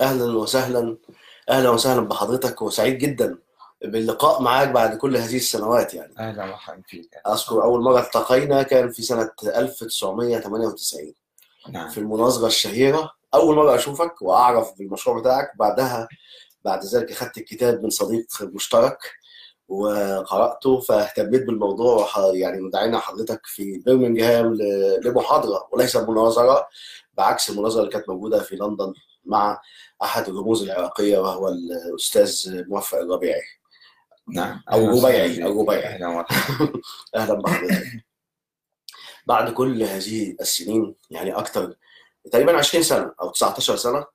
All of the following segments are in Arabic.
أهلا وسهلا. أهلا وسهلا بحضرتك وسعيد جدا باللقاء معاك بعد كل هذه السنوات يعني. أهلا وسهلا فيك. أذكر أول مرة التقينا كان في سنة 1998 نعم. في المناظرة الشهيرة. أول مرة أشوفك وأعرف بالمشروع بتاعك. بعدها بعد ذلك أخذت الكتاب من صديق مشترك وقرأته فاهتميت بالموضوع يعني مدعينا حضرتك في برمنجهام ل- لمحاضرة وليس مناظرة بعكس المناظرة اللي كانت موجودة في لندن مع أحد الرموز العراقية وهو الأستاذ موفق الربيعي. نعم وسهلا ربيعي. أو ربيعي. أهلا بحضرتك بعد كل هذه السنين يعني أكثر تقريبا 20 سنة أو 19 سنة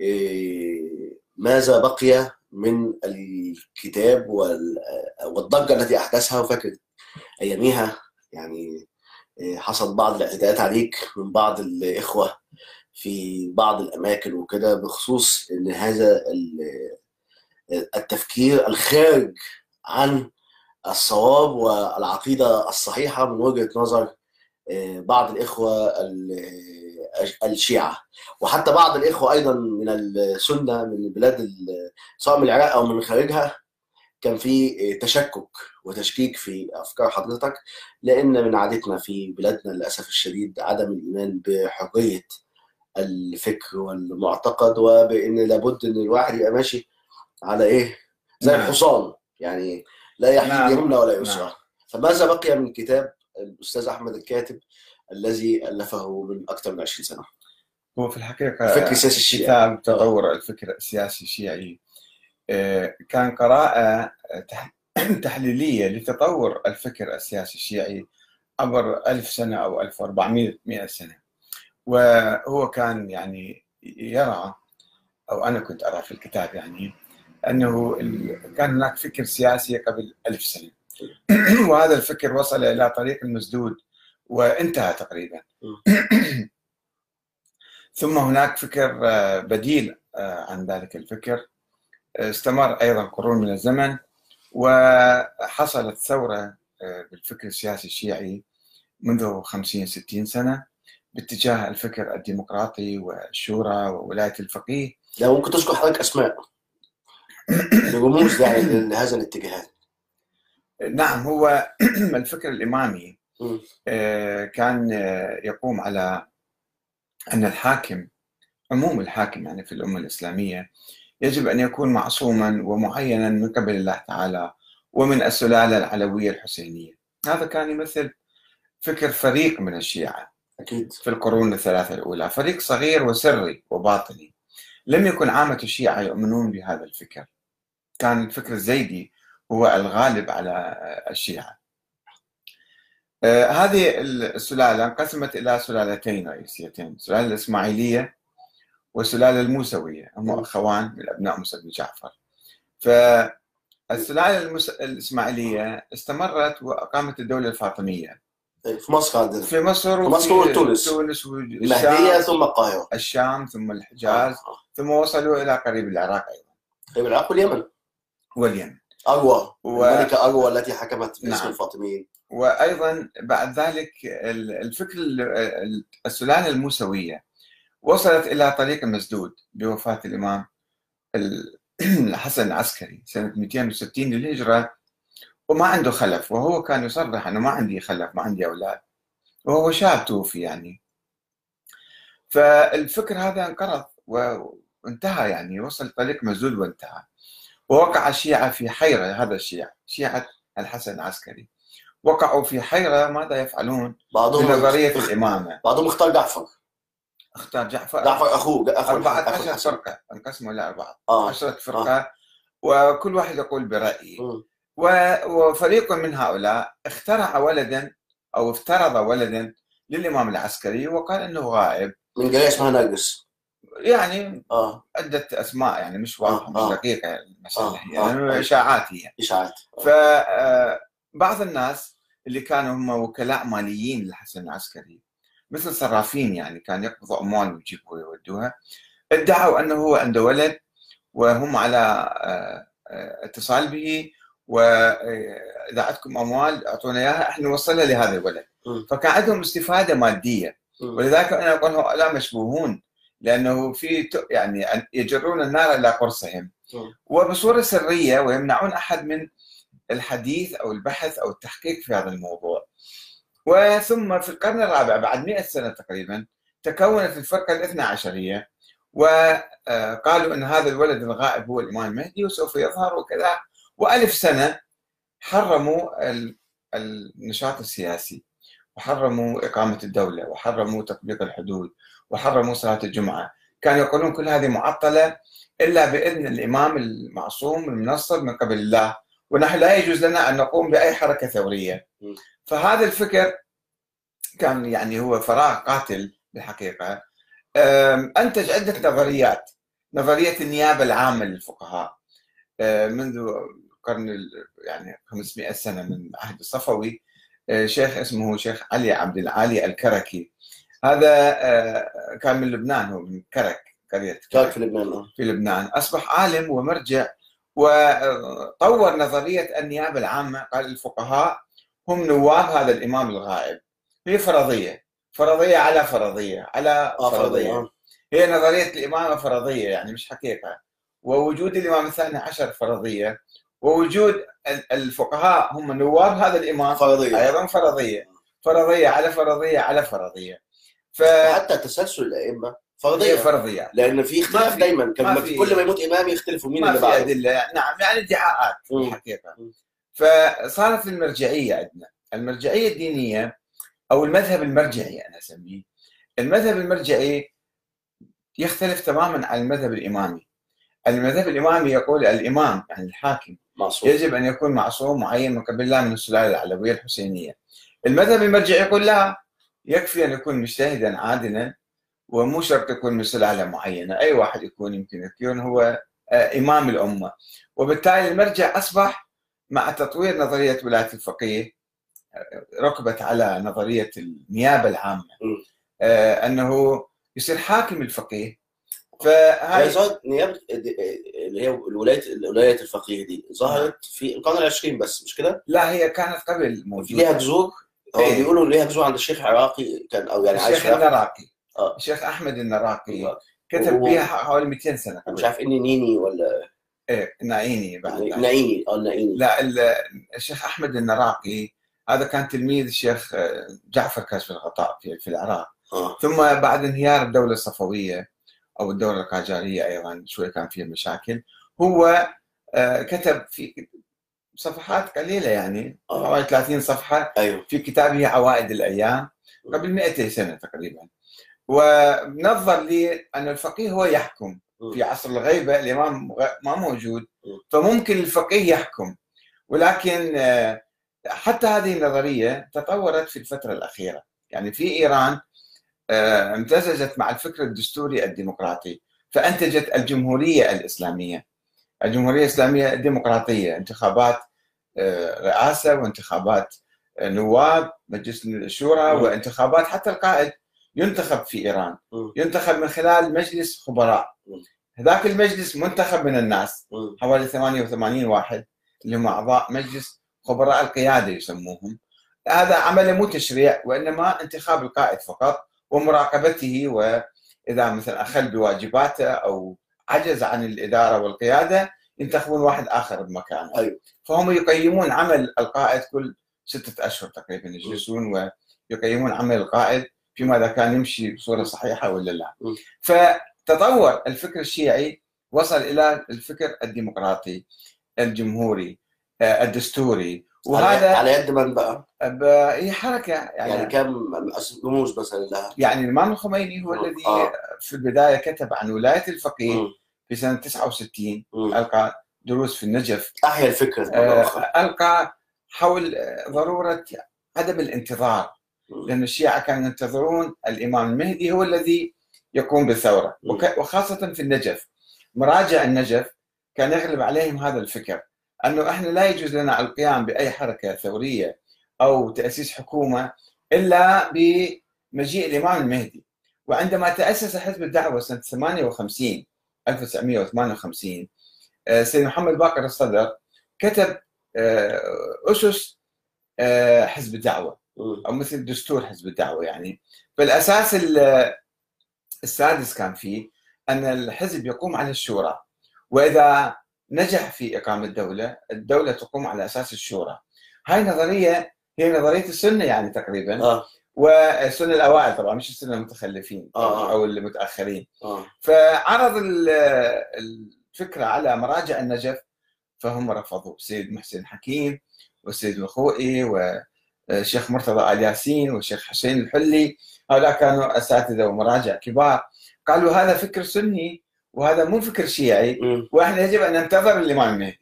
إيه، ماذا بقي من الكتاب وال- والضجة التي أحدثها وفاكر أياميها؟ يعني إيه، حصل بعض الاعتداءات عليك من بعض الإخوة. في بعض الأماكن وكده بخصوص إن هذا ال- التفكير الخارج عن الصواب والعقيدة الصحيحة من وجهة نظر آه، بعض الإخوة ال- الشيعة. وحتى بعض الإخوة أيضا من السنة من البلاد ال- سواء من العراق أو من خارجها كان في آه، تشكك وتشكيك في أفكار حضرتك لأن من عادتنا في بلادنا للأسف الشديد عدم الإيمان بحرية الفكر والمعتقد وبأن لابد أن الواحد يبقى ماشي على إيه زي نعم. الحصان يعني لا يحيد نعم. يمنى ولا يسرى نعم. فماذا بقي من كتاب الأستاذ أحمد الكاتب الذي ألفه من أكثر من 20 سنة هو في الحقيقة الفكر السياسي الشيعي. كتاب تطور الفكر السياسي الشيعي آه، كان قراءة تح- تحليلية لتطور الفكر السياسي الشيعي عبر ألف سنة أو 1400 مئة سنة وهو كان يعني يرى أو أنا كنت أرى في الكتاب يعني أنه كان هناك فكر سياسي قبل ألف سنة. وهذا الفكر وصل إلى طريق المسدود وانتهى تقريبا. ثم هناك فكر آه، بديل آه، عن ذلك الفكر. استمر أيضا قرون من الزمن وحصلت ثورة آه، بالفكر السياسي الشيعي منذ 50 60 سنة. باتجاه الفكر الديمقراطي والشورى وولاية الفقيه. لو ممكن تذكر حضرتك أسماء. رموز لهذا الاتجاهات نعم هو الفكر الإمامي مم. آه، كان آه، يقوم على أن الحاكم عموم الحاكم يعني في الأمة الإسلامية يجب أن يكون معصوما ومعينا من قبل الله تعالى ومن السلالة العلوية الحسينية. هذا كان يمثل فكر فريق من الشيعة. أكيد. في القرون الثلاثة الأولى. فريق صغير وسري وباطني. لم يكن عامة الشيعة يؤمنون بهذا الفكر. كان الفكر الزيدي هو الغالب على الشيعة. آه، هذه السلالة انقسمت إلى سلالتين رئيسيتين. السلالة الإسماعيلية والسلالة الموسوية. هم. أخوان من أبناء موسى بن جعفر. فالسلالة. الإسماعيلية استمرت وأقامت الدولة الفاطمية. في مصر عندنا في مصر في وفي مصر وتونس. تونس. المهدية ثم القاهرة. الشام ثم الحجاز آه. ثم وصلوا إلى قريب العراق أيضا. طيب العراق واليمن. واليمن. أروى و- الملكة أروى التي حكمت باسم نعم. الفاطميين. وأيضا بعد ذلك ال- الفكر ال- ال- السلاله الموسوية وصلت إلى طريق مسدود بوفاة الإمام ال- الحسن العسكري سنة 260 للهجرة وما عنده خلف وهو كان يصرح انه ما عندي خلف ما عندي أولاد. وهو شاب توفي يعني. فالفكر هذا انقرض وانتهى يعني وصل طريق مسدود وانتهى. ووقع الشيعة في حيرة هذا الشيعة شيعة الحسن العسكري. وقعوا في حيرة ماذا يفعلون؟ بعضهم بنظرية الإمامة. بعضهم اختار جعفر. اختار جعفر؟ جعفر أخوه أخو أربعة أخو عشر الحسن. فرقة انقسموا إلى أربعة. آه. عشرة فرقة. وكل واحد يقول برأيه. وفريق من هؤلاء اخترع ولدا أو افترض ولدا للإمام العسكري وقال أنه غائب. من جاية اسمها نرجس يعني آه. عدة أسماء يعني مش واضحة آه، مش آه. دقيقة المسألة آه، هي آه، يعني آه. إشاعات هي. إشاعات. فبعض الناس اللي كانوا هم وكلاء ماليين للحسن العسكري مثل صرافين يعني كان يقبضوا أموال ويجيبوا ويودوها ادعوا أنه هو عنده ولد وهم على آه، آه، اتصال به وإذا عندكم أموال أعطونا إياها إحنا نوصلها لهذا الولد. فكان عندهم استفادة مادية. ولذلك أنا أقول هؤلاء مشبوهون لأنه في يعني يجرون النار إلى قرصهم. وبصورة سرية ويمنعون أحد من الحديث أو البحث أو التحقيق في هذا الموضوع. وثم في القرن الرابع بعد 100 سنة تقريبا تكونت الفرقة الاثنى عشرية وقالوا إن هذا الولد الغائب هو الإمام المهدي وسوف يظهر وكذا وألف سنة حرموا ال- النشاط السياسي وحرموا إقامة الدولة وحرموا تطبيق الحدود وحرموا صلاة الجمعة. كانوا يقولون كل هذه معطلة إلا بإذن الإمام المعصوم المنصر من قبل الله. ونحن لا يجوز لنا أن نقوم بأي حركة ثورية. م. فهذا الفكر كان يعني هو فراغ قاتل بالحقيقة. أم، أنتج عدة نظريات. نظرية النيابة العامة للفقهاء. منذ القرن ال- يعني 500 سنة من عهد الصفوي أه، شيخ اسمه شيخ علي عبد العالي الكركي. هذا أه، كان من لبنان هو من كرك قرية كان كرك. في لبنان آه. في لبنان. أصبح عالم ومرجع وطور نظرية النيابة العامة. قال الفقهاء هم نواب هذا الإمام الغائب. هي فرضية فرضية على فرضية على آه. هي نظرية الإمامة فرضية يعني مش حقيقة. ووجود الإمام الثاني عشر فرضية. ووجود ال- الفقهاء هم نواب هذا الإمام. فرضية. أيضا فرضية. فرضية على فرضية على فرضية. ف حتى تسلسل الأئمة فرضية. فرضية. لأن في اختلاف في- دايما. كان ما لما في- كل ما يموت إمام يختلفوا مين اللي بعده. أدلة. نعم يعني إدعاءات. الحقيقة. فصارت المرجعية عندنا. المرجعية الدينية أو المذهب المرجعي أنا أسميه. المذهب المرجعي يختلف تماما عن المذهب الإمامي. المذهب الإمامي يقول الإمام يعني الحاكم معصوم. يجب أن يكون معصوم معين من قبل الله من السلالة العلوية الحسينية. المذهب المرجعي يقول لا يكفي أن يكون مجتهدا عادلا ومو شرط يكون من سلالة معينة. أي واحد يكون يمكن يكون هو آه، إمام الأمة. وبالتالي المرجع أصبح مع تطوير نظرية ولاية الفقيه آه، ركبت على نظرية النيابة العامة. مم. آه، أنه يصير حاكم الفقيه هي فهاي ظهرت نيابه اللي هي ولايه ولايه الفقيه دي ظهرت في القرن العشرين بس مش كده؟ لا هي كانت قبل ليها موجوده جذور هو إيه. بيقولوا ليها جذور عند الشيخ عراقي كان أو يعني الشيخ. النراقي آه. الشيخ أحمد النراقي آه. كتب و- بها حوالي 200 سنة مش عارف إني نيني ولا إيه ناعيني بعد نايني آه نايني لا ال- الشيخ أحمد النراقي هذا كان تلميذ الشيخ جعفر كاشف الغطاء في في العراق آه ثم بعد انهيار الدولة الصفوية أو الدولة القاجارية أيضا شوي كان فيها مشاكل. هو آه، كتب في صفحات قليلة يعني. حوالي 30 صفحة أيوه. في كتابه عوائد الأيام قبل 200 سنة تقريبا. ونظر لي أن الفقيه هو يحكم في عصر الغيبة الإمام ما موجود فممكن الفقيه يحكم. ولكن آه، حتى هذه النظرية تطورت في الفترة الأخيرة. يعني في إيران امتزجت مع الفكر الدستوري الديمقراطي فانتجت الجمهورية الإسلامية الجمهورية الإسلامية الديمقراطية انتخابات آه، رئاسة وانتخابات آه، نواب مجلس الشورى. وانتخابات حتى القائد ينتخب في إيران. ينتخب من خلال مجلس خبراء مم. هذاك المجلس منتخب من الناس. حوالي 88 واحد اللي هم أعضاء مجلس خبراء القيادة يسموهم هذا عمل مو تشريع وإنما انتخاب القائد فقط ومراقبته وإذا مثلا أخل بواجباته أو عجز عن الإدارة والقيادة ينتخبون واحد آخر بمكانه أيوة. فهم يقيمون عمل القائد كل ستة أشهر تقريبا يجلسون ويقيمون عمل القائد فيما إذا كان يمشي بصورة صحيحة ولا لا. فتطور الفكر الشيعي وصل إلى الفكر الديمقراطي الجمهوري آه، الدستوري وهذا على يد من بقى؟ ب- هي حركة يعني, يعني كم رموز مثلا لها؟ يعني الإمام الخميني هو آه. الذي آه. في البداية كتب عن ولاية الفقيه. في سنة 69 مم. ألقى دروس في النجف أحيا الفكرة آه، ألقى حول ضرورة عدم الانتظار. لأن الشيعة كانوا ينتظرون الإمام المهدي هو الذي يقوم بالثورة وخاصة في النجف مراجع النجف كان يغلب عليهم هذا الفكر أنه إحنا لا يجوز لنا القيام بأي حركة ثورية أو تأسيس حكومة إلا بمجيء الإمام المهدي. وعندما تأسس حزب الدعوة سنة 58 1958 آه، سيد محمد باقر الصدر كتب آه، أسس آه، حزب الدعوة. أو مثل دستور حزب الدعوة يعني. فالاساس ال- السادس كان فيه أن الحزب يقوم على الشورى. وإذا نجح في إقامة دولة الدولة تقوم على أساس الشورى. هاي نظرية هي نظرية السنة يعني تقريبا. آه. والسنة الأوائل طبعا مش السنة المتخلفين آه. أو المتأخرين. آه. فعرض ال- الفكرة على مراجع النجف فهم رفضوا. السيد محسن حكيم والسيد الخوئي والشيخ مرتضى آل ياسين والشيخ حسين الحلي هؤلاء كانوا أساتذة ومراجع كبار. قالوا هذا فكر سني وهذا مو فكر شيعي. وإحنا يجب أن ننتظر الإمام المهدي.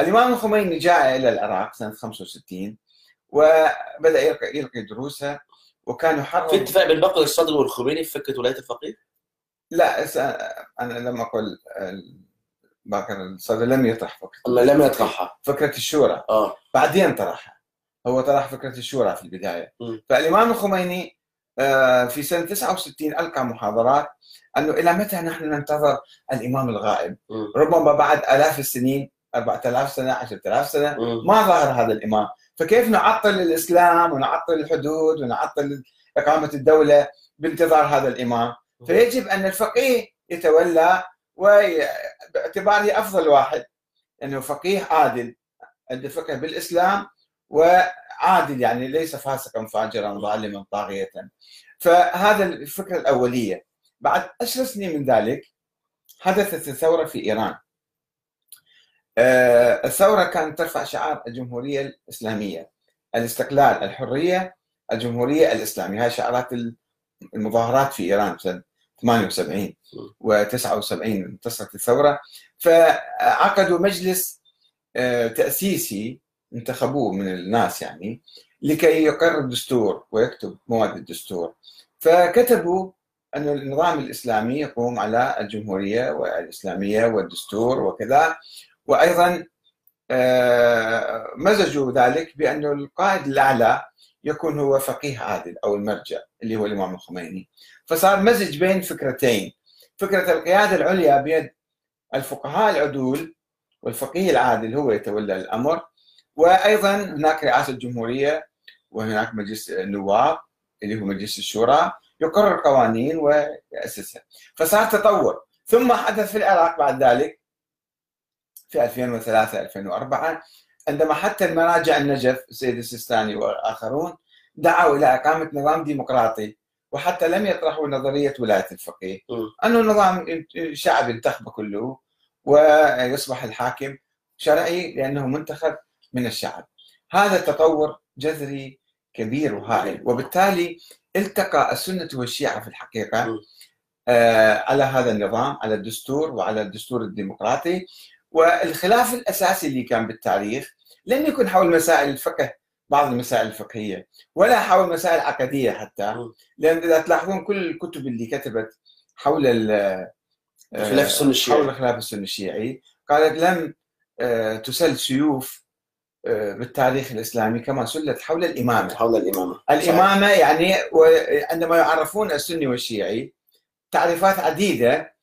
الإمام الخميني جاء إلى العراق سنة 65 وبدأ يلقي, يلقي دروسه وكان في يحرم اتفاق بين بكر الصدر والخميني في فكرة ولاية الفقيه؟ لا أنا لم أقل باكر الصدر لم يطرح فكرة لم يطرحها فكرة الشورى آه بعدين طرحها هو طرح فكرة الشورى في البداية م. فالإمام الخميني آه، في سنة 69 ألقى محاضرات انه إلى متى نحن ننتظر الإمام الغائب؟ ربما بعد آلاف السنين 4000 سنة 10000 سنة. ما ظهر هذا الإمام، فكيف نعطل الإسلام ونعطل الحدود ونعطل إقامة الدولة بانتظار هذا الإمام؟ فيجب أن الفقيه يتولى وباعتباره أفضل واحد انه فقيه عادل عنده فقه بالإسلام وعادل يعني ليس فاسقا فاجرا ظالما طاغية فهذا الفكرة الأولية بعد عشر سنين من ذلك حدثت الثورة في إيران. آه، الثورة كانت ترفع شعار الجمهورية الإسلامية. الاستقلال الحرية الجمهورية الإسلامية. هاي شعارات المظاهرات في إيران سنة 78 و79 انتصرت الثورة. فعقدوا مجلس آه، تأسيسي انتخبوه من الناس يعني لكي يقر الدستور ويكتب مواد الدستور. فكتبوا أن النظام الإسلامي يقوم على الجمهورية والإسلامية والدستور وكذا. وأيضا آه، مزجوا ذلك بأن القائد الأعلى يكون هو فقيه عادل أو المرجع اللي هو الإمام الخميني. فصار مزج بين فكرتين. فكرة القيادة العليا بيد الفقهاء العدول والفقيه العادل هو يتولى الأمر. وأيضا هناك رئاسة الجمهورية وهناك مجلس النواب اللي هو مجلس الشورى. يقرر قوانين ويأسسها. فصار تطور. ثم حدث في العراق بعد ذلك في 2003 2004 عندما حتى المراجع النجف السيد السيستاني واخرون دعوا إلى إقامة نظام ديمقراطي وحتى لم يطرحوا نظرية ولاية الفقيه. أنه نظام شعب ينتخبه كله ويصبح الحاكم شرعي لأنه منتخب من الشعب. هذا تطور جذري كبير وهائل وبالتالي التقى السنة والشيعة في الحقيقة م. آه، على هذا النظام على الدستور وعلى الدستور الديمقراطي والخلاف الأساسي اللي كان بالتاريخ لم يكن حول مسائل الفقه بعض المسائل الفقهية ولا حول مسائل عقدية حتى م. لأن إذا تلاحظون كل الكتب اللي كتبت حول ال- خلاف السنة الشيعي. حول خلاف السنة الشيعي قالت لم آه، تسل سيوف آه، بالتاريخ الإسلامي كما سلت حول الإمامة حول الإمامة الإمامة يعني عندما يعرفون السني والشيعي تعريفات عديدة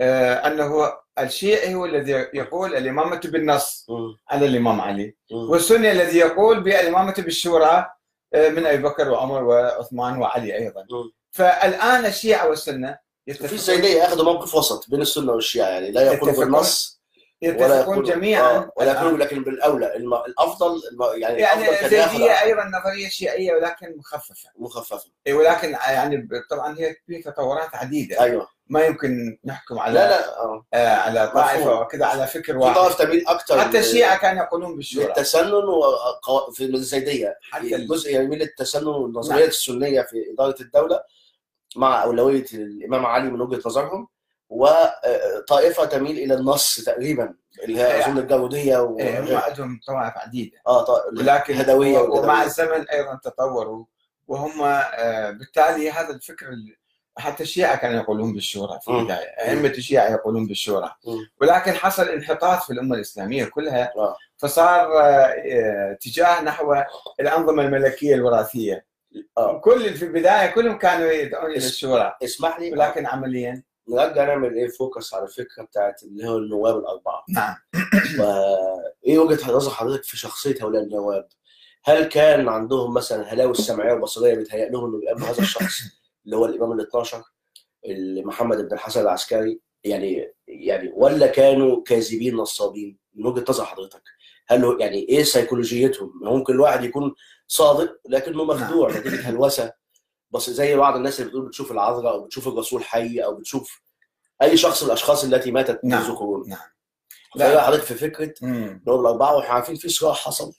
آه، أنه الشيعي هو الذي يقول الإمامة بالنص. على الإمام علي. والسني الذي يقول بالإمامة بالشورى آه، من أبي بكر وعمر وعثمان وعلي أيضا م. فالآن الشيعة والسنة في يتفقون, الزيديه أخذوا موقف وسط بين السنة والشيعة يعني لا يقولوا يتفقون بالنص يتفقون جميعا آه،. يقولوا لكن بالأولى الأفضل يعني يعني زيدية أيضا نظرية شيعية ولكن مخففة. مخففة. إيه، ولكن يعني طبعا هي في تطورات عديدة. أيوه. ما يمكن نحكم على لا لا آه. آه، على طائفة. وكذا على فكر في واحد. طائف تميل أكثر حتى الشيعة كانوا يقولون بالشورى. للتسنن وقو... في الزيدية. حتى ال- جزء يميل للتسنن والنظريات نعم. السنية في إدارة الدولة مع أولوية الإمام علي من وجهة نظرهم. وطائفة تميل إلى النص تقريبا اللي هي إيه. أظن الجاروديه و... إيه، هم عندهم طوائف عديدة آه طا... ولكن الهدوية ومع. الزمن أيضا تطوروا وهم آه، بالتالي هذا الفكر ال- حتى الشيعة كانوا يقولون بالشورى في. البداية أئمة الشيعة يقولون بالشورى. ولكن حصل انحطاط في الأمة الإسلامية كلها آه. فصار آه، اتجاه نحو الأنظمة الملكية الوراثية. كل في البداية كلهم كانوا يدعون إلى الشورى اسمح لي ولكن عمليا نرجع نعمل إيه فوكس على الفكرة بتاعت اللي هو النواب الأربعة. نعم. وايه وجهة نظر حضرتك في شخصية هؤلاء النواب؟ هل كان عندهم مثلا هلاوس سمعيه وبصريه بيتهيأ لهم إنه يقابلوا هذا الشخص اللي هو الإمام ال 12 محمد بن الحسن العسكري؟ يعني يعني ولا كانوا كاذبين نصابين؟ من وجهة نظر حضرتك هل هو يعني إيه سيكولوجيتهم؟ ممكن الواحد يكون صادق لكنه مخدوع نتيجة هلوسة. بس زي بعض الناس اللي بتقول بتشوف العذراء أو بتشوف الرسول حي أو بتشوف أي شخص من الأشخاص التي ماتت نعم. منذ قرون نعم لا حضرتك في فكرة مم. دول الاربعه وإحنا عارفين في صراع حصل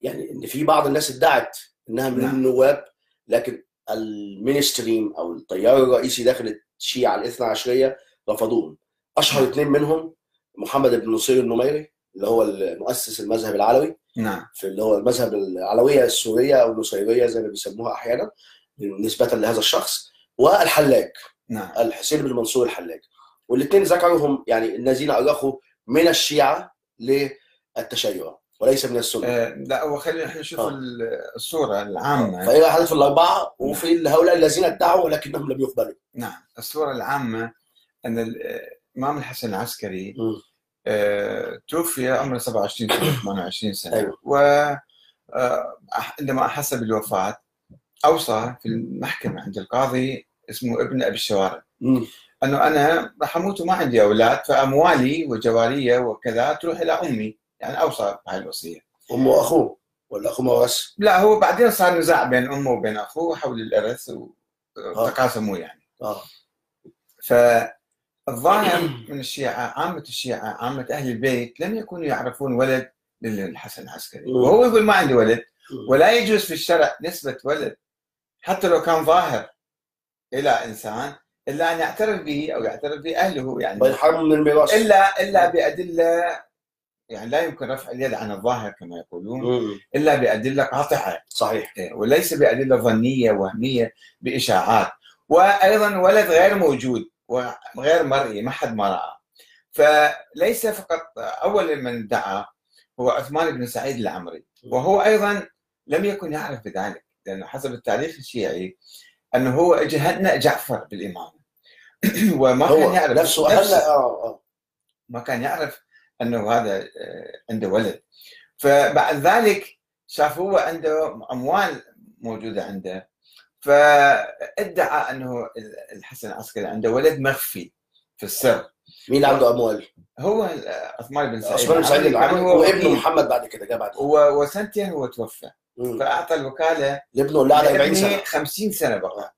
يعني إن في بعض الناس ادعت إنها من نعم. النواب لكن المينستريم أو التيار الرئيسي داخل الشيعة الاثنى عشرية رفضوهم أشهر نعم. اثنين منهم محمد بن نصير النميري اللي هو مؤسس المذهب العلوي نعم في اللي هو المذهب العلوية السورية أو النصيرية زي ما بيسموها أحيانا نسبه لهذا الشخص والحلاج نعم. الحسين بن منصور الحلاج والاثنين ذكرهم يعني الذين أرخوا من الشيعة للتشيع وليس من السنة. آه، لا هو خلينا إحنا نشوف آه. ال- الصورة العامة. فإيه حدث في الأربعة وفي هؤلاء الذين ادعوا ولكنهم لم يقبلوا. نعم. الصورة العامة أن الإمام الحسن العسكري. آه، توفي عمره 27 سنة 28 سنة. أيوة. و آه، عندما أحس بالوفاة أوصى في المحكمة عند القاضي اسمه ابن أبي الشوارع مم. أنه أنا راح أموت وما عندي أولاد فأموالي وجوارية وكذا تروح إلى أمي يعني أوصى بهاي الوصية أمه وأخوه ولا أخوه ما ورث لا هو بعدين صار نزاع بين أمه وبين أخوه حول الإرث وتقاسموا يعني آه. فالظاهر من الشيعة عامة الشيعة عامة أهل البيت لم يكونوا يعرفون ولد للحسن العسكري. وهو يقول ما عندي ولد. ولا يجوز في الشرع نسبة ولد حتى لو كان ظاهر إلى إنسان إلا أن يعترف به أو يعترف به أهله يعني ويحرم من الميراث. إلا إلا بأدلة يعني لا يمكن رفع اليد عن الظاهر كما يقولون مم. إلا بأدلة قاطعة. صحيح. إيه، وليس بأدلة ظنية وهمية بإشاعات. وأيضا ولد غير موجود وغير مرئي ما حد ما رأى. فليس فقط أول من ادعى هو عثمان بن سعيد العمري وهو أيضا لم يكن يعرف بذلك. لأنه حسب التاريخ الشيعي أنه هو اجى هنأ جعفر بالإمامة وما كان يعرف نفسه هلا آه آه. ما كان يعرف أنه هذا آه، عنده ولد. فبعد ذلك شاف هو عنده أموال موجودة عنده. فادعى أنه الحسن العسكري عنده ولد مخفي في السر. مين عنده أموال؟ هو عثمان بن سعيد. عثمان بن سعيد وابنه. محمد بعد كده جاء بعد. و- وسنتين هو توفى. فاعطى الوكالة لابنه اللي على 40 لابنه سنة 50 سنة بقى.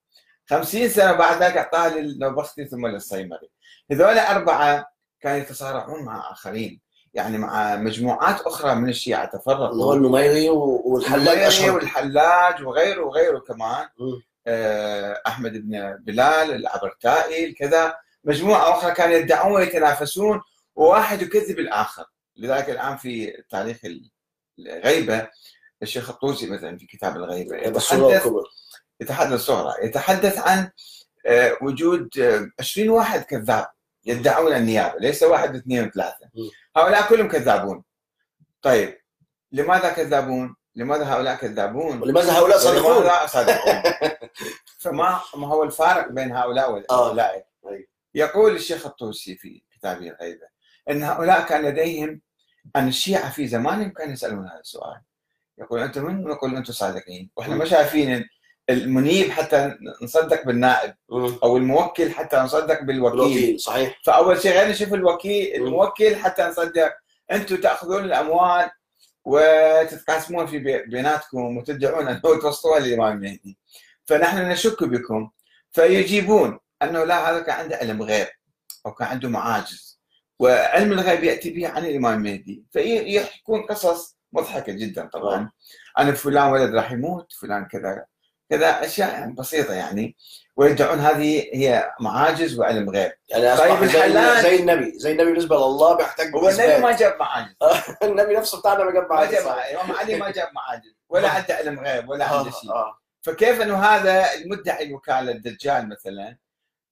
50 سنة بعد ذلك اعطاها للنوبختي ثم للصيمري. هذول أربعة كانوا يتصارعون مع آخرين يعني مع مجموعات أخرى من الشيعة اللي هو تفرقوا النميري والحلاج الحلاج أشهر. والحلاج وغيره وغيره كمان. آه، أحمد بن بلال العبرتائي كذا. مجموعة أخرى كانوا يدعون ويتنافسون وواحد يكذب الآخر. لذلك الآن في تاريخ الغيبة الشيخ الطوسي مثلا في كتاب الغيبه الصورة يتحدث يتحدث الصغرى يتحدث عن آه، وجود آه، 20 واحد كذاب يدعون النيابة ليس واحد اثنين وثلاثه مم. هؤلاء كلهم كذابون طيب لماذا كذابون؟ لماذا هؤلاء كذابون؟ ولماذا هؤلاء صادقون؟ ولماذا صادقون؟ فما ما هو الفارق بين هؤلاء آه. واولئك؟ أي. يقول الشيخ الطوسي في كتابه الغيبه إن هؤلاء كان لديهم أن الشيعة في زمانهم كانوا يسألون هذا السؤال يقول أنتم من نقول أنتم صادقين؟ وإحنا ما شايفين المنيب حتى نصدق بالنائب. أو الموكل حتى نصدق بالوكيل. الوكيل صحيح. فأول شيء غير نشوف الوكيل. الموكل حتى نصدق. أنتم تأخذون الأموال وتتقاسمون في بي- بيناتكم وتدعون أنه توصلوها للامام المهدي فنحن نشك بكم. فيجيبون أنه لا هذا كان عنده علم غيب أو كان عنده معاجز. وعلم الغيب يأتي به عن الإمام المهدي فيحكون قصص مضحكة جدا طبعا. عن فلان ولد راح يموت فلان كذا كذا أشياء بسيطة يعني. ويدعون هذه هي معاجز وعلم غيب. يعني طيب زي, زي النبي زي النبي بالنسبة لله بيحتاج هو النبي. ما جاب معاجز. النبي نفسه بتاعنا ما جاب ما معاجز. الامام علي ما جاب معاجز. ولا عنده علم غيب ولا عنده آه، شيء. آه. فكيف إنه هذا المدعي الوكالة الدجال مثلا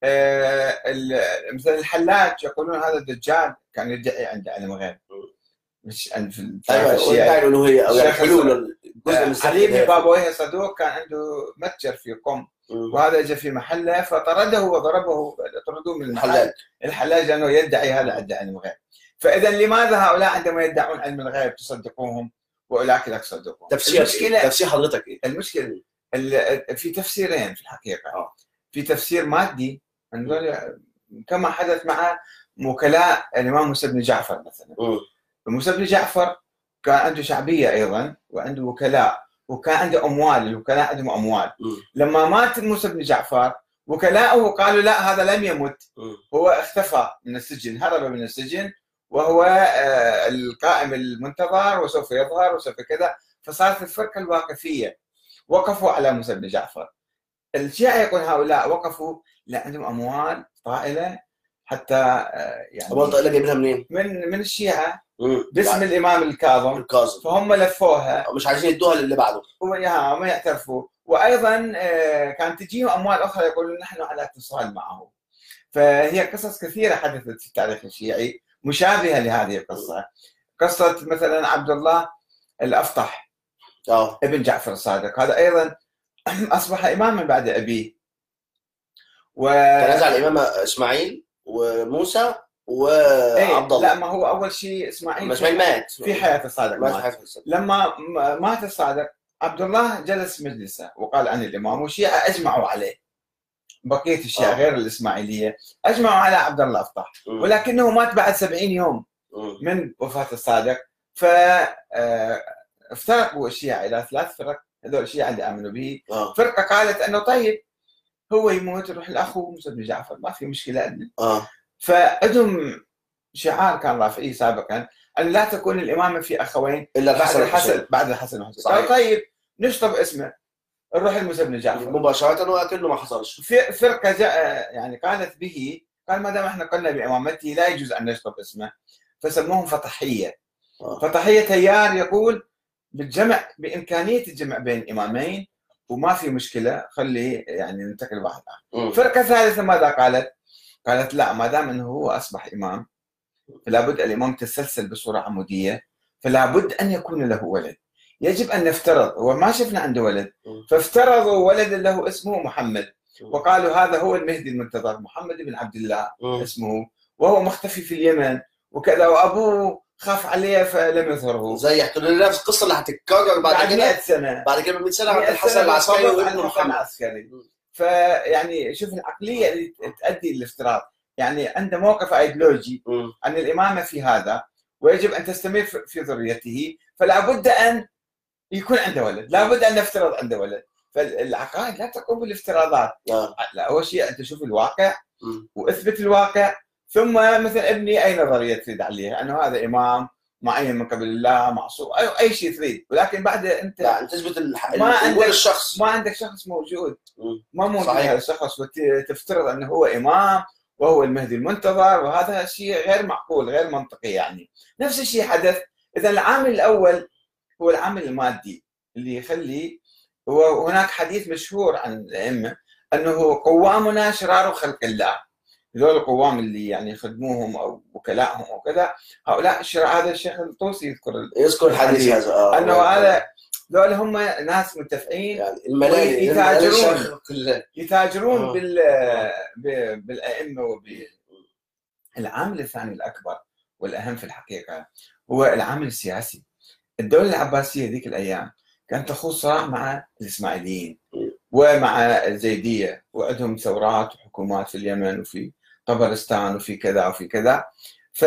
آه، مثلا الحلاج يقولون هذا الدجال كان يدعي عنده علم غيب. مش التاريخ أيوه أو يعني الشيخ حلول جزء من السحر بابويه صدوق كان عنده متجر في قم. وهذا جاء في محله فطرده وضربه طردوه من المحل. الحلاج. الحلاج لأنه يدعي هذا عنده علم الغيب. فاذا لماذا هؤلاء عندما يدعون علم الغيب تصدقوهم؟ وأولئك لا تصدقوهم. تفسير المشكلة تفسير حضرتك. إيه؟ المشكلة ال- في تفسيرين في الحقيقة. آه. في تفسير مادي كما حدث مع وكلاء الإمام موسى بن جعفر مثلا. مم. موسى بن جعفر كان عنده شعبية أيضا وعنده وكلاء وكان عنده أموال الوكلاء عندهم أموال. لما مات موسى بن جعفر وكلاؤه قالوا لا هذا لم يمت. هو اختفى من السجن هرب من السجن وهو آه، القائم المنتظر وسوف يظهر وسوف كذا. فصارت الفرقة الواقفية. وقفوا على موسى بن جعفر. الشيعة يقول هؤلاء وقفوا لا عندهم أموال طائلة. حتى آه، يعني أمال طائلة جايبينها منين؟ من من الشيعة. باسم الإمام الكاظم. الكاظم. فهم لفوها. مش عايزين يدوها للي بعده. وياها ما يعترفوا. وأيضا آه، كان تجيهم أموال أخرى يقولون نحن على اتصال معه فهي قصص كثيرة حدثت في التاريخ الشيعي مشابهة لهذه القصة. قصة مثلا عبد الله الأفطح آه. ابن جعفر الصادق. هذا أيضا أصبح اماما بعد أبيه. و تنازع الإمام إسماعيل؟ وموسى وعبد لا الله ما هو أول شيء إسماعيل ما إسماعيل مات. في حياة الصادق مات. لما م- مات الصادق عبد الله جلس مجلسه وقال عن الامام والشيعه أجمعوا عليه. بقية الشيعة آه. غير الإسماعيلية أجمعوا على عبد الله الافطح مم. ولكنه مات بعد 70 يوم مم. من وفاة الصادق. ف آه، افترقوا الشيعة إلى ثلاث فرق هذول الشيعة اللي آمنوا به. آه. فرقة قالت أنه طيب. هو يموت يروح لأخوه موسى بن جعفر ما في مشكلة عندنا. آه. فعندهم شعار كان رافعيه سابقا أن لا تكون الإمامة في أخوين بعد الحسن الحسن والحسين بعد الحسن والحسين صحيح. طيب نشطب اسمه. نروح لموسى بن جعفر. مباشرة وكأنه ما حصلش. في فرقة جاء يعني قالت به قال ما دام إحنا قلنا بامامته لا يجوز أن نشطب اسمه. فسموهم فطحيه آه. فطحيه تيار يقول بالجمع بإمكانية الجمع بين إمامين وما في مشكلة خلي يعني ننتقل واحد آخر. مم. فرقة ثالثة ماذا قالت؟ قالت لا ما دام إنه هو أصبح إمام فلا بد الإمام تسلسل بصورة عمودية فلا بد أن يكون له ولد يجب أن نفترض وما شفنا عنده ولد. فافترضوا ولد له اسمه محمد وقالوا هذا هو المهدي المنتظر محمد بن عبد الله. اسمه وهو مختفي في اليمن وكذا وأبوه خاف عليه فلم يظهره. زي يحكوا لنا نفس القصة اللي هتتكرر بعد بعد كده. 100 سنة. بعد كده ب 100 سنة عند 100 الحسن العسكري وابنه محمد. العسكري. فيعني شوف العقلية اللي تؤدي للافتراض. يعني عنده موقف ايديولوجي. عن الإمامة في هذا ويجب أن تستمر في ذريته فلا بد أن يكون عنده ولد. لا بد أن نفترض عنده ولد. فالعقائد لا تقوم بالافتراضات. آه لا أول شيء انت شوف الواقع. وأثبت الواقع. ثم مثلا ابني اي نظريه تريد عليها انه هذا إمام معين من قبل الله معصوم اي أي شيء تريد ولكن بعد أنت أنت تثبت. ما عندك- الشخص ما عندك شخص موجود. ما موجود صحيح. هذا الشخص وتفترض أنه هو إمام وهو المهدي المنتظر وهذا شيء غير معقول غير منطقي يعني نفس الشيء حدث إذا العامل الأول هو العامل المادي اللي يخلي وهناك حديث مشهور عن الأئمة أنه قوامنا شرار خلق الله هذول القوام اللي يعني يخدموهم أو وكلائهم أو كذا هؤلاء هذا الشيخ الطوسي يذكر يذكر الحديث. هذا آه أنه هذا ذول هم ناس متفقين يعني الملالي يتاجرون. يتاجرون آه. بال بالأئمة وب العامل الثاني الأكبر والأهم في الحقيقة هو العامل السياسي الدولة العباسية ذيك الأيام كانت تخوض صراع مع الإسماعيليين ومع الزيدية وعندهم ثورات وحكومات في اليمن وفي طبرستان وفي كذا وفي كذا. ف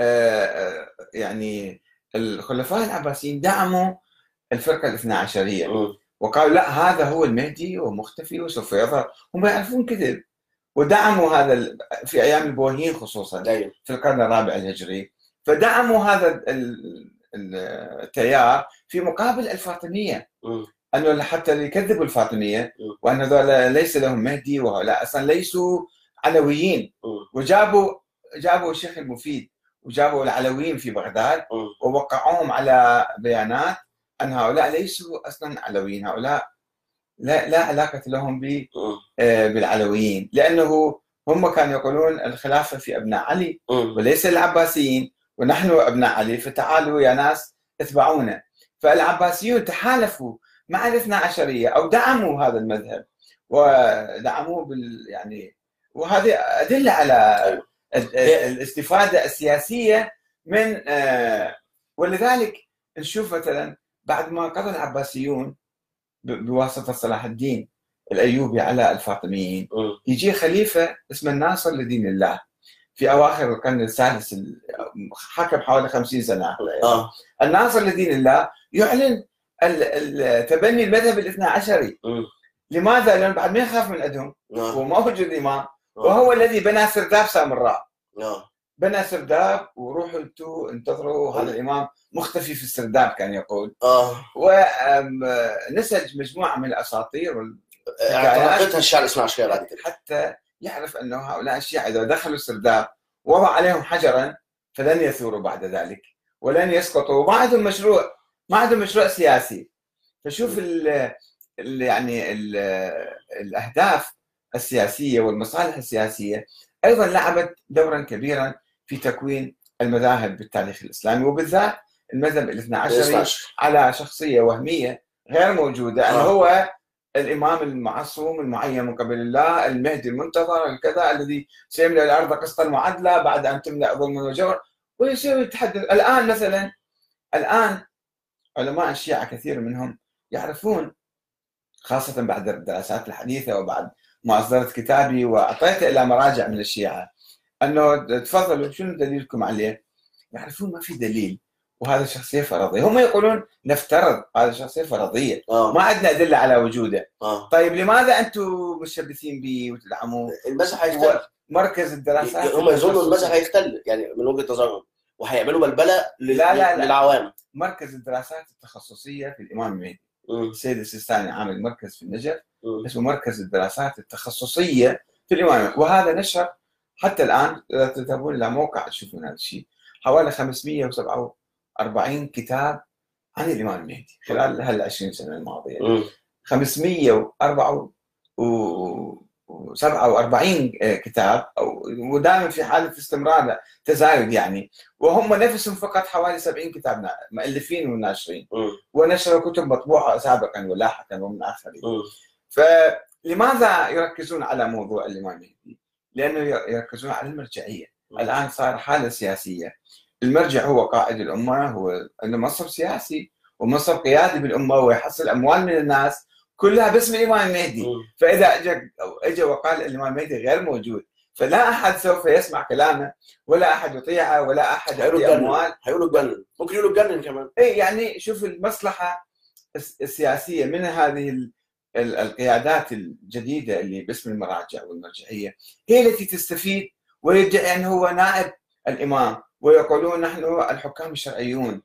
آه، يعني الخلفاء العباسيين دعموا الفرقة الاثنا عشرية. مم. وقالوا لا هذا هو المهدي ومختفي وسوف يظهر. هم يعرفون كذب. ودعموا هذا في أيام البويهيين خصوصا في القرن الرابع الهجري. فدعموا هذا ال- ال- التيار في مقابل الفاطمية. أنه حتى يكذبوا الفاطمية. وأن هذول ليس لهم مهدي وهؤلاء أصلا ليسوا علويين. وجابوا جابوا الشيخ المفيد وجابوا العلويين في بغداد. ووقعوهم على بيانات أن هؤلاء ليسوا أصلا علويين هؤلاء لا لا علاقة لهم. آه، بالعلويين لأنه هم كانوا يقولون الخلافة في أبناء علي. وليس العباسيين ونحن أبناء علي فتعالوا يا ناس اتبعونا فالعباسيون تحالفوا مع الاثنا عشرية أو دعموا هذا المذهب ودعموه بال يعني وهذه أدلة على الاستفادة السياسية من آه، ولذلك نشوف مثلا بعد ما قضى العباسيون بواسطة صلاح الدين الأيوبي على الفاطميين. يجي خليفة اسمه الناصر لدين الله في أواخر القرن السادس ال- حكم حوالي 50 سنة آه الناصر لدين الله يعلن تبني المذهب الاثنى عشري. لماذا؟ لأنه بعد ما يخاف من عندهم آه. هو آه. وهو الذي بنى سرداب سامراء. آه. بنى سرداب وروحوا أنتوا انتظروا هذا الإمام مختفي في السرداب كان يقول. آه. ونسج مجموعة من الأساطير وال- اعتنقتها الشعر بعد كده حتى يعرف أنه هؤلاء الشيعة إذا دخلوا السرداب وضع عليهم حجرا فلن يثوروا بعد ذلك ولن يسقطوا. ما عندهم مشروع ما عندهم مشروع سياسي. فشوف ال يعني ال الأهداف السياسية والمصالح السياسية أيضا لعبت دورا كبيرا في تكوين المذاهب بالتاريخ الإسلامي وبالذات المذهب الاثنى عشري 12. على شخصية وهمية غير موجودة أنه آه. هو الإمام المعصوم المعين من قبل الله المهدي المنتظر الكذا الذي سيملأ الأرض قسطا وعدلا بعد أن تملأ ظلما وجور ويصير يتحدث الآن مثلا الآن علماء الشيعة كثير منهم يعرفون خاصة بعد الدراسات الحديثة وبعد ما أصدرت كتابي وأعطيته إلى مراجع من الشيعة. أنه تفضلوا شنو دليلكم عليه؟ يعرفون ما في دليل وهذا شخصية فرضية. هم يقولون نفترض هذا شخصية فرضية. آه. ما عندنا أدلة على وجوده. آه. طيب لماذا أنتم مشبثين به وتدعموه؟ المسح هيختل مركز الدراسات. هم يظنوا المسح هيختل يعني من وجهة نظرهم. وهيعملوا بلبله لل- لا، لا، لا. للعوام. مركز الدراسات التخصصية في الإمام المهدي. السيد السيستاني عامل مركز في النجف. اسمه مركز الدراسات التخصصية في الإمام وهذا نشر حتى الآن إذا تذهبون إلى موقع تشوفون هذا الشيء حوالي 547 كتاب عن الإمام المهدي خلال هال 20 سنة الماضية. مم. 547 كتاب أو- ودائما في حالة استمرار تزايد يعني. وهم نفسهم فقط حوالي 70 كتاب مؤلفين وناشرين. ونشروا كتب مطبوعة سابقا ولاحقا ومن آخره مم. فلماذا يركزون على موضوع الإمام المهدي؟ لأنه يركزون على المرجعية. الآن صار حالة سياسية. المرجع هو قائد الأمة هو عنده منصب سياسي ومنصب قيادي بالأمة ويحصل أموال من الناس كلها باسم الإمام المهدي. فإذا أو أجا وقال الإمام المهدي غير موجود فلا أحد سوف يسمع كلامه ولا أحد يطيعه ولا أحد هيقولوا يعطي اتجنن أموال. هيقولوا اتجنن ممكن يقولوا اتجنن كمان. اي يعني شوف المصلحة الس- السياسية من هذه القيادات الجديدة اللي باسم المراجع والمرجعية هي التي تستفيد ويدعي أنه هو نائب الإمام ويقولون نحن الحكام الشرعيون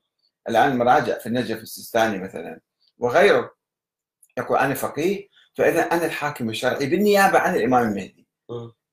الآن المراجع في النجف السيستاني مثلا وغيره يقول أنا فقيه فإذا أنا الحاكم الشرعي بالنيابة عن الإمام المهدي.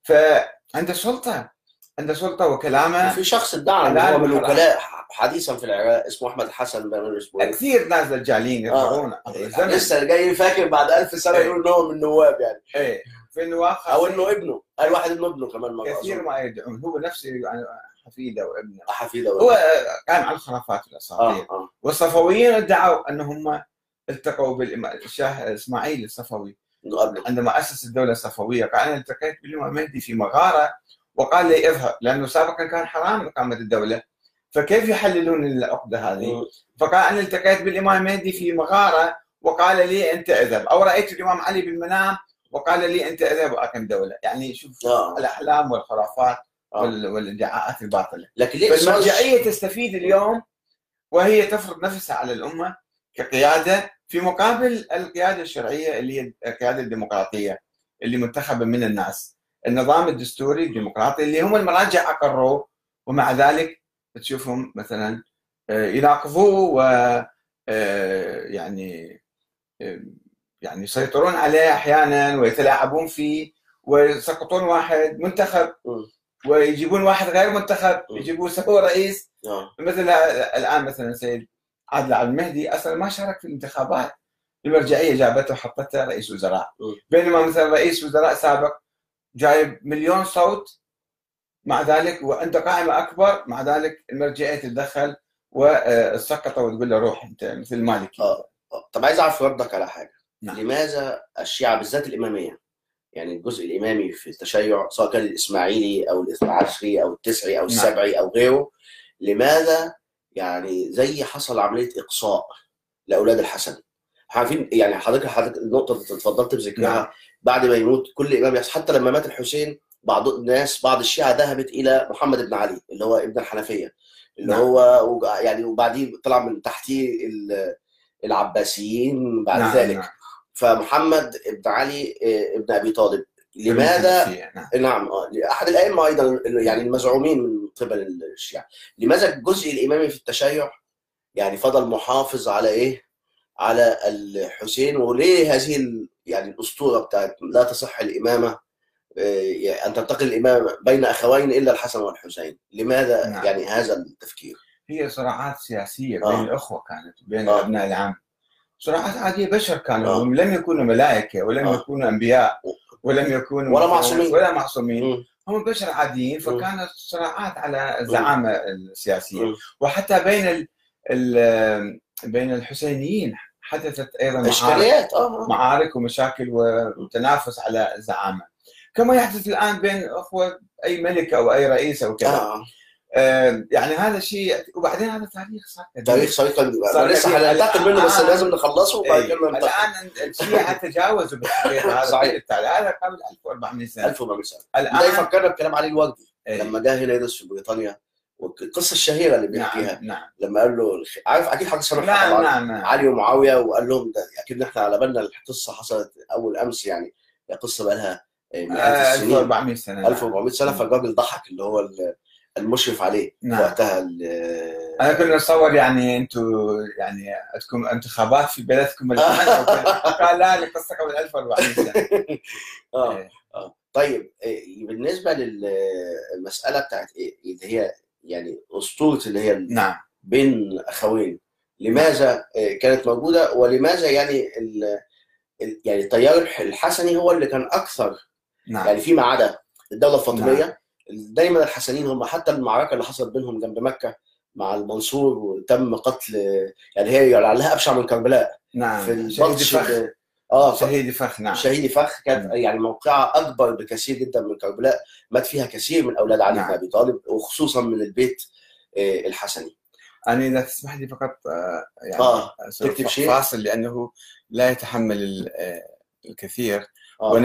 فعنده سلطه عنده سلطة وكلامه. في شخص ادعى ان الآن هو من. الوكلاء حديثا في العراق اسمه أحمد حسن اسمه إيه؟ كثير ناس دجالين عبر الزمن لسه جاي فاكر بعد ألف سنة إيه. يقول ان هو من النواب يعني. إيه. في النواب أو إنه ابنه. قال واحد إنه ابنه كمان مرة كثير. ما يدعون. هو نفسه يعني حفيده وابنه. حفيده هو ولا قائم على الخرافات والاساطير آه آه. والصفويين ادعوا ان هم التقوا بالشاه إسماعيل الصفوي. إنه عندما أسس الدولة الصفوية قال أنا التقيت بالإمام مهدي في مغارة وقال لي اذهب لأنه سابقا كان حرام اقامه الدولة. فكيف يحللون العقدة هذه؟ فقال أنا التقيت بالإمام مهدي في مغارة وقال لي أنت اذهب. أو رأيت الإمام علي بالمنام وقال لي أنت اذهب وأقم دولة. يعني شوف آه. الأحلام والخرافات آه. وال- والادعاءات الباطلة. لكن ليه فالمرجعية تستفيد اليوم وهي تفرض نفسها على الأمة كقيادة في مقابل القيادة الشرعية اللي هي القيادة الديمقراطية اللي منتخبة من الناس. النظام الدستوري الديمقراطي اللي هم المراجع اقروه ومع ذلك تشوفهم مثلا آه، يناقضوه و آه، يعني آه، يعني يسيطرون عليه أحيانا ويتلاعبون فيه ويسقطون واحد منتخب. ويجيبون واحد غير منتخب. يجيبون هو رئيس آه مثل الآن مثلا سيد عادل عبد المهدي أصلا ما شارك في الانتخابات المرجعية جابته وحطته رئيس وزراء. بينما مثلا رئيس وزراء سابق جايب مليون صوت مع ذلك وعنده قائمة أكبر مع ذلك المرجعية تتدخل وسقطه وتقول له روح أنت مثل المالكي آه. آه. طب عايز أعرف ردك على حاجة نعم. لماذا الشيعة بالذات الإمامية يعني الجزء الإمامي في التشيع سواء كان الإسماعيلي أو الاثنى عشري أو التسعي أو السبعي أو غيره لماذا يعني زي حصل عملية إقصاء لأولاد الحسن عارفين يعني حضرتك حضرتك النقطه اللي اتفضلت بذكرها نعم. بعد ما يموت كل إمام يحصل. حتى لما مات الحسين بعض الناس بعض الشيعة ذهبت إلى محمد بن علي اللي هو ابن الحنفية اللي نعم. هو يعني وبعدين طلع من تحتيه ال- العباسيين بعد نعم، ذلك. نعم. فمحمد بن علي آه، ابن أبي طالب. لماذا؟ نعم. نعم آه، أحد الأئمة أيضا يعني المزعومين من قبل الشيعة. لماذا الجزء الإمامي في التشيع؟ يعني فضل محافظ على إيه؟ على الحسين وليه هذه يعني الأسطورة بتاعت لا تصح الإمامة آه، يعني أن تنتقل الإمامة بين أخوين إلا الحسن والحسين لماذا نعم. يعني هذا التفكير هي صراعات سياسية بين آه. الأخوة كانت بين آه. أبناء العم صراعات عادية بشر كانوا آه. هم لم يكونوا ملائكة ولم آه. يكونوا أنبياء ولم يكونوا ولا معصومين. ولا معصومين مم. هم بشر عاديين فكانت صراعات على الزعامة السياسية مم. وحتى بين ال ال بين الحسينيين حدثت معارك اشكاليات آه آه. معارك ومشاكل وتنافس على الزعامة كما يحدث الآن بين أخوة أي ملك أو أي رئيس أو كذا آه. آه، يعني هذا شيء وبعدين هذا تاريخ صار. تاريخ صار لسه. هننتقل منه بس. لازم نخلصه وبعد إيه. كده الآن الشيعة تجاوزوا بالتاريخ هذا صحيح. التاريخ. هذا قبل 1400 سنة 1400 سنة ده الان يفكرنا بكلام علي الوردي إيه. لما جه هنا يدرس في بريطانيا والقصة الشهيرة اللي بيحكيها نعم نعم لما قال له عارف أكيد حضرتك سامع نعم نعم نعم علي ومعاوية وقال لهم ده أكيد إحنا على بالنا القصة حصلت أول أمس يعني قصة بقى لها مئات آه، السنين 1400 سنة نعم. 1400 سنة مم. فالراجل ضحك اللي هو ال- المشرف عليه نعم. وقتها أنا كنا نتصور يعني أنتم يعني عندكم انتخابات في بلدكم. قال لا القصة قبل 1400 سنة آه. آه طيب إيه، بالنسبة للمساله بتاعت إيه اللي هي يعني أسطورة اللي هي نعم. بين أخوين. لماذا آه، كانت موجودة؟ ولماذا يعني ال يعني التيار الح- الحسني هو اللي كان أكثر نعم. يعني فيما عدا الدولة الفاطمية. نعم. دايما الحسنيين هم حتى المعركة اللي حصلت بينهم جنب مكة مع المنصور وتم قتل يعني هي لعلها أبشع من كربلاء. في نعم شهيد البطش آه ف- شهيد فخ نعم شهيد فخ كانت مم. يعني موقعها أكبر بكثير جدا من كربلاء مات فيها كثير من أولاد علي نعم. بن أبي طالب وخصوصا من البيت آه، الحسني أنا إذا تسمح لي فقط آه، يعني آه أسوي تكتب شيء؟ فاصل لأنه لا يتحمل آه، الكثير ون-